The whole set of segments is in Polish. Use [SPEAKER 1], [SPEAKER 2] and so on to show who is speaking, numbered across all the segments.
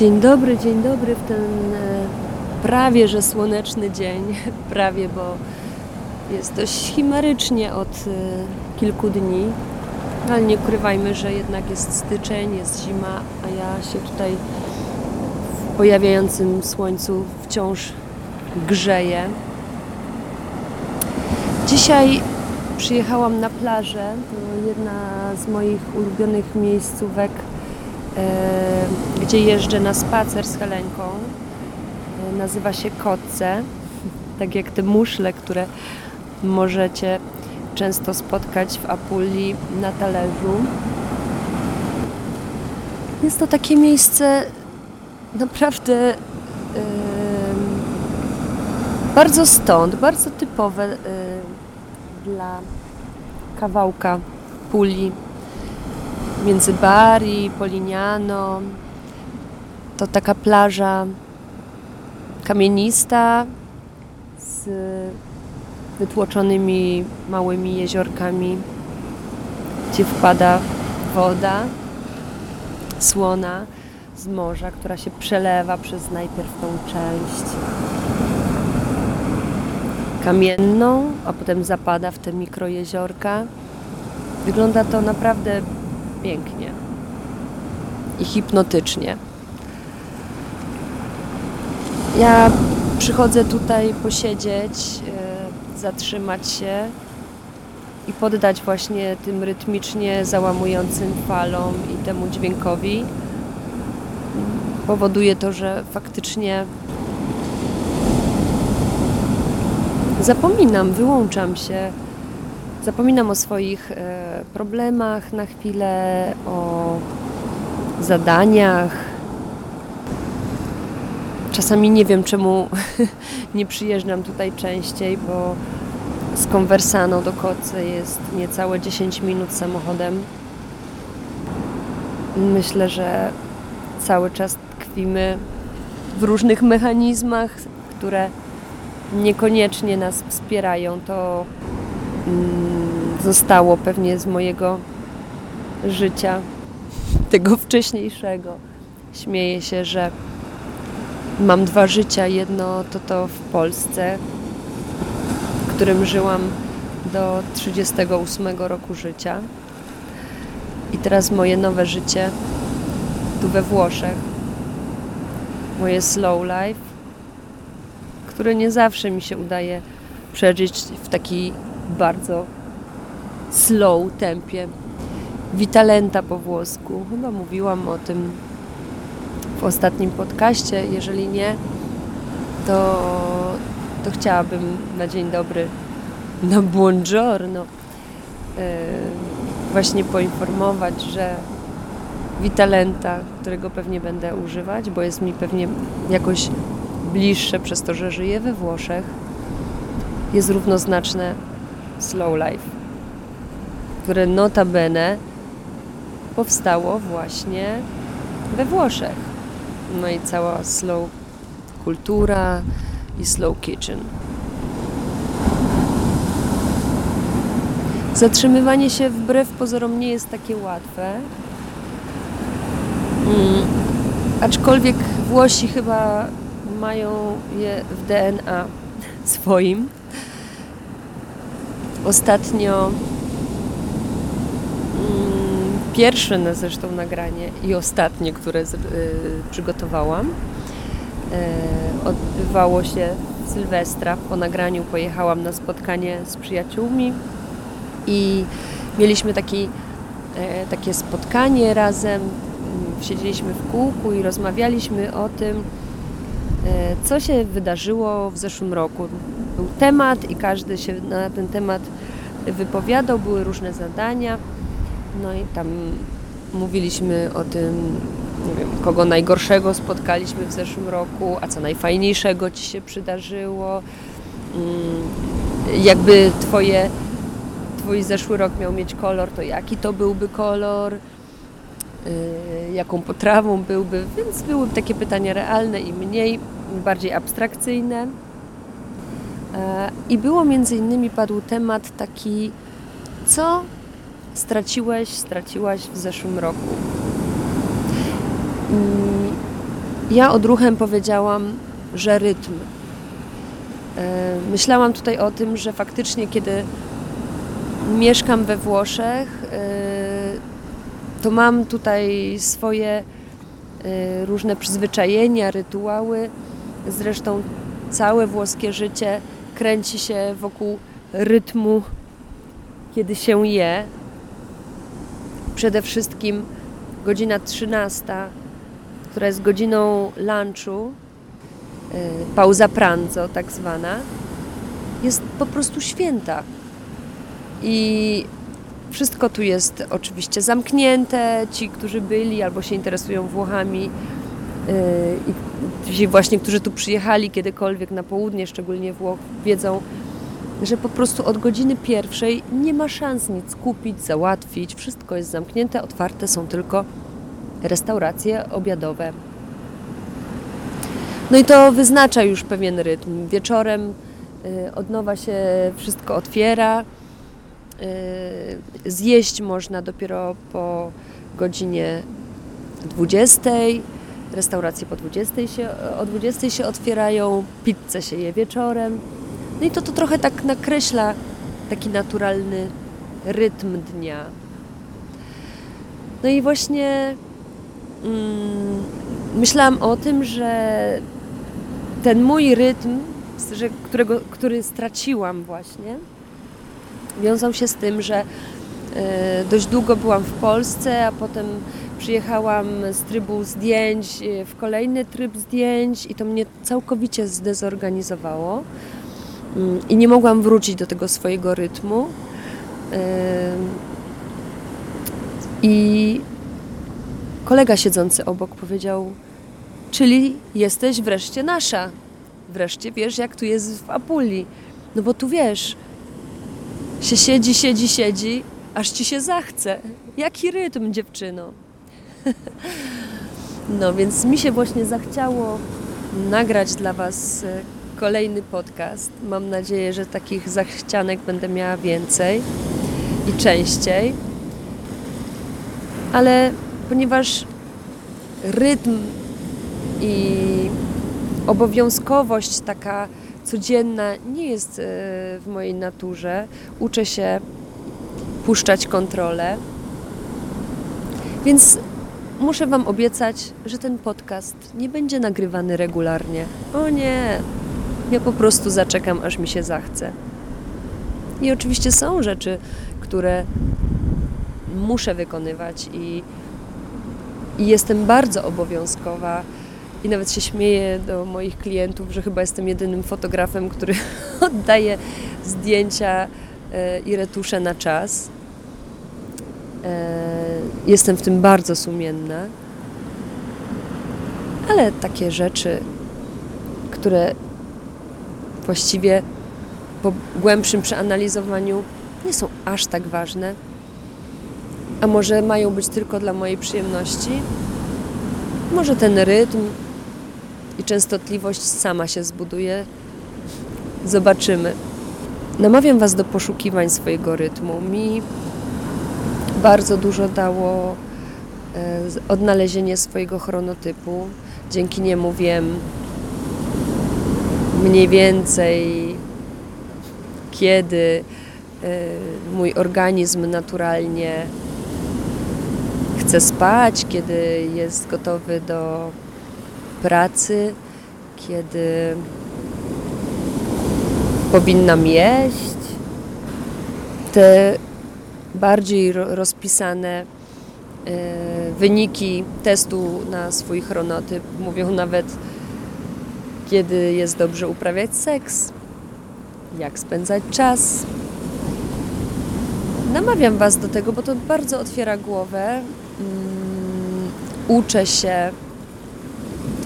[SPEAKER 1] Dzień dobry, dzień dobry w ten e, prawie że słoneczny dzień. Prawie, bo jest dość chimerycznie od e, kilku dni. Ale nie ukrywajmy, że jednak jest styczeń, jest zima, a ja się tutaj w pojawiającym słońcu wciąż grzeję. Dzisiaj przyjechałam na plażę. To jedna z moich ulubionych miejscówek gdzie jeżdżę na spacer z Helenką. E, nazywa się Kotce, tak jak te muszle, które możecie często spotkać w Apulii na talerzu. Jest to takie miejsce naprawdę yy, bardzo stąd, bardzo typowe yy, dla kawałka Puli między Bari, Polignano. To taka plaża kamienista z wytłoczonymi małymi jeziorkami, gdzie wpada woda słona z morza, która się przelewa przez najpierw tą część kamienną, a potem zapada w te mikrojeziorka. Wygląda to naprawdę pięknie i hipnotycznie. Ja przychodzę tutaj posiedzieć, e, zatrzymać się i poddać właśnie tym rytmicznie załamującym falom i temu dźwiękowi. Powoduje to, że faktycznie zapominam, wyłączam się Zapominam o swoich e, problemach na chwilę, o zadaniach. Czasami nie wiem, czemu nie przyjeżdżam tutaj częściej, bo z Konwersano do Kocy jest niecałe 10 minut samochodem. Myślę, że cały czas tkwimy w różnych mechanizmach, które niekoniecznie nas wspierają. To zostało pewnie z mojego życia, tego wcześniejszego. Śmieję się, że mam dwa życia. Jedno to to w Polsce, w którym żyłam do 38 roku życia. I teraz moje nowe życie tu we Włoszech. Moje slow life, które nie zawsze mi się udaje przeżyć w taki bardzo slow tempie. Vitalenta po włosku. Chyba mówiłam o tym w ostatnim podcaście. Jeżeli nie, to, to chciałabym na dzień dobry, na buongiorno, yy, właśnie poinformować, że Vitalenta, którego pewnie będę używać, bo jest mi pewnie jakoś bliższe przez to, że żyję we Włoszech, jest równoznaczne Slow Life, które notabene powstało właśnie we Włoszech. No i cała slow kultura i slow kitchen. Zatrzymywanie się wbrew pozorom nie jest takie łatwe. Mm. Aczkolwiek Włosi chyba mają je w DNA swoim. Ostatnio mm, pierwsze na zresztą nagranie i ostatnie, które y, przygotowałam, y, odbywało się w Sylwestra. Po nagraniu pojechałam na spotkanie z przyjaciółmi i mieliśmy taki, y, takie spotkanie razem. Siedzieliśmy w kółku i rozmawialiśmy o tym, co się wydarzyło w zeszłym roku był temat i każdy się na ten temat wypowiadał, były różne zadania. No i tam mówiliśmy o tym, nie wiem, kogo najgorszego spotkaliśmy w zeszłym roku, a co najfajniejszego ci się przydarzyło. Mm, jakby twoje, twój zeszły rok miał mieć kolor, to jaki to byłby kolor? Y, jaką potrawą byłby, więc były takie pytania realne i mniej, bardziej abstrakcyjne. I było między innymi padł temat taki, co straciłeś, straciłaś w zeszłym roku. Ja odruchem powiedziałam, że rytm. E, myślałam tutaj o tym, że faktycznie, kiedy mieszkam we Włoszech, e, to mam tutaj swoje e, różne przyzwyczajenia, rytuały. Zresztą całe włoskie życie kręci się wokół rytmu, kiedy się je. Przede wszystkim godzina 13, która jest godziną lunchu, pauza pranzo tak zwana, jest po prostu święta. I wszystko tu jest oczywiście zamknięte. Ci, którzy byli albo się interesują Włochami, i ci właśnie, którzy tu przyjechali kiedykolwiek na południe, szczególnie Włoch, wiedzą, że po prostu od godziny pierwszej nie ma szans nic kupić, załatwić. Wszystko jest zamknięte, otwarte są tylko restauracje obiadowe. No i to wyznacza już pewien rytm. Wieczorem y, od nowa się wszystko otwiera. Y, zjeść można dopiero po godzinie 20. Restauracje po 20 się, o 20 się otwierają, pizzę się je wieczorem. No i to, to trochę tak nakreśla taki naturalny rytm dnia. No i właśnie mm, myślałam o tym, że ten mój rytm, że, którego, który straciłam właśnie, wiązał się z tym, że e, dość długo byłam w Polsce, a potem przyjechałam z trybu zdjęć e, w kolejny tryb zdjęć i to mnie całkowicie zdezorganizowało mm, i nie mogłam wrócić do tego swojego rytmu. E, I kolega siedzący obok powiedział, czyli jesteś wreszcie nasza. Wreszcie wiesz, jak tu jest w Apuli. No bo tu wiesz, się siedzi, siedzi, siedzi, aż ci się zachce. Jaki rytm, dziewczyno. No więc mi się właśnie zachciało nagrać dla Was e, kolejny podcast. Mam nadzieję, że takich zachcianek będę miała więcej i częściej. Ale ponieważ rytm i obowiązkowość taka codzienna nie jest e, w mojej naturze. Uczę się puszczać kontrolę. Więc muszę Wam obiecać, że ten podcast nie będzie nagrywany regularnie. O nie, ja po prostu zaczekam, aż mi się zachce. I oczywiście są rzeczy, które muszę wykonywać i, i jestem bardzo obowiązkowa i nawet się śmieję do moich klientów, że chyba jestem jedynym fotografem, który oddaje zdjęcia e, i retusze na czas. E, jestem w tym bardzo sumienna, ale takie rzeczy, które właściwie po głębszym przeanalizowaniu nie są aż tak ważne, a może mają być tylko dla mojej przyjemności. Może ten rytm, i częstotliwość sama się zbuduje. Zobaczymy. Namawiam Was do poszukiwań swojego rytmu. Mi bardzo dużo dało e, odnalezienie swojego chronotypu. Dzięki niemu wiem mniej więcej, kiedy e, mój organizm naturalnie chce spać, kiedy jest gotowy do pracy, kiedy powinnam jeść. Te bardziej rozpisane e, wyniki testu na swój chronotyp mówią nawet, kiedy jest dobrze uprawiać seks, jak spędzać czas. Namawiam Was do tego, bo to bardzo otwiera głowę. Mm, uczę się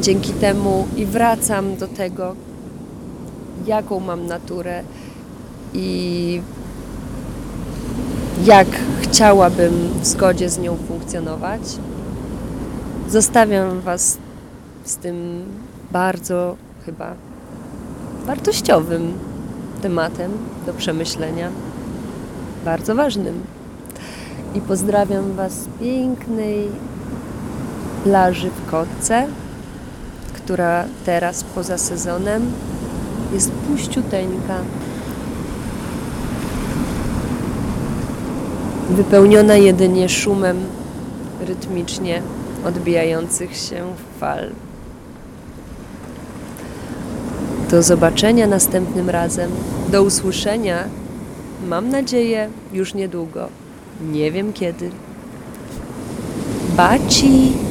[SPEAKER 1] dzięki temu i wracam do tego, jaką mam naturę i jak chciałabym w zgodzie z nią funkcjonować. Zostawiam Was z tym bardzo chyba wartościowym tematem do przemyślenia, bardzo ważnym. I pozdrawiam Was z pięknej plaży w Kotce która teraz poza sezonem jest puściuteńka. Wypełniona jedynie szumem rytmicznie odbijających się fal. Do zobaczenia następnym razem. Do usłyszenia. Mam nadzieję już niedługo. Nie wiem kiedy. Baci!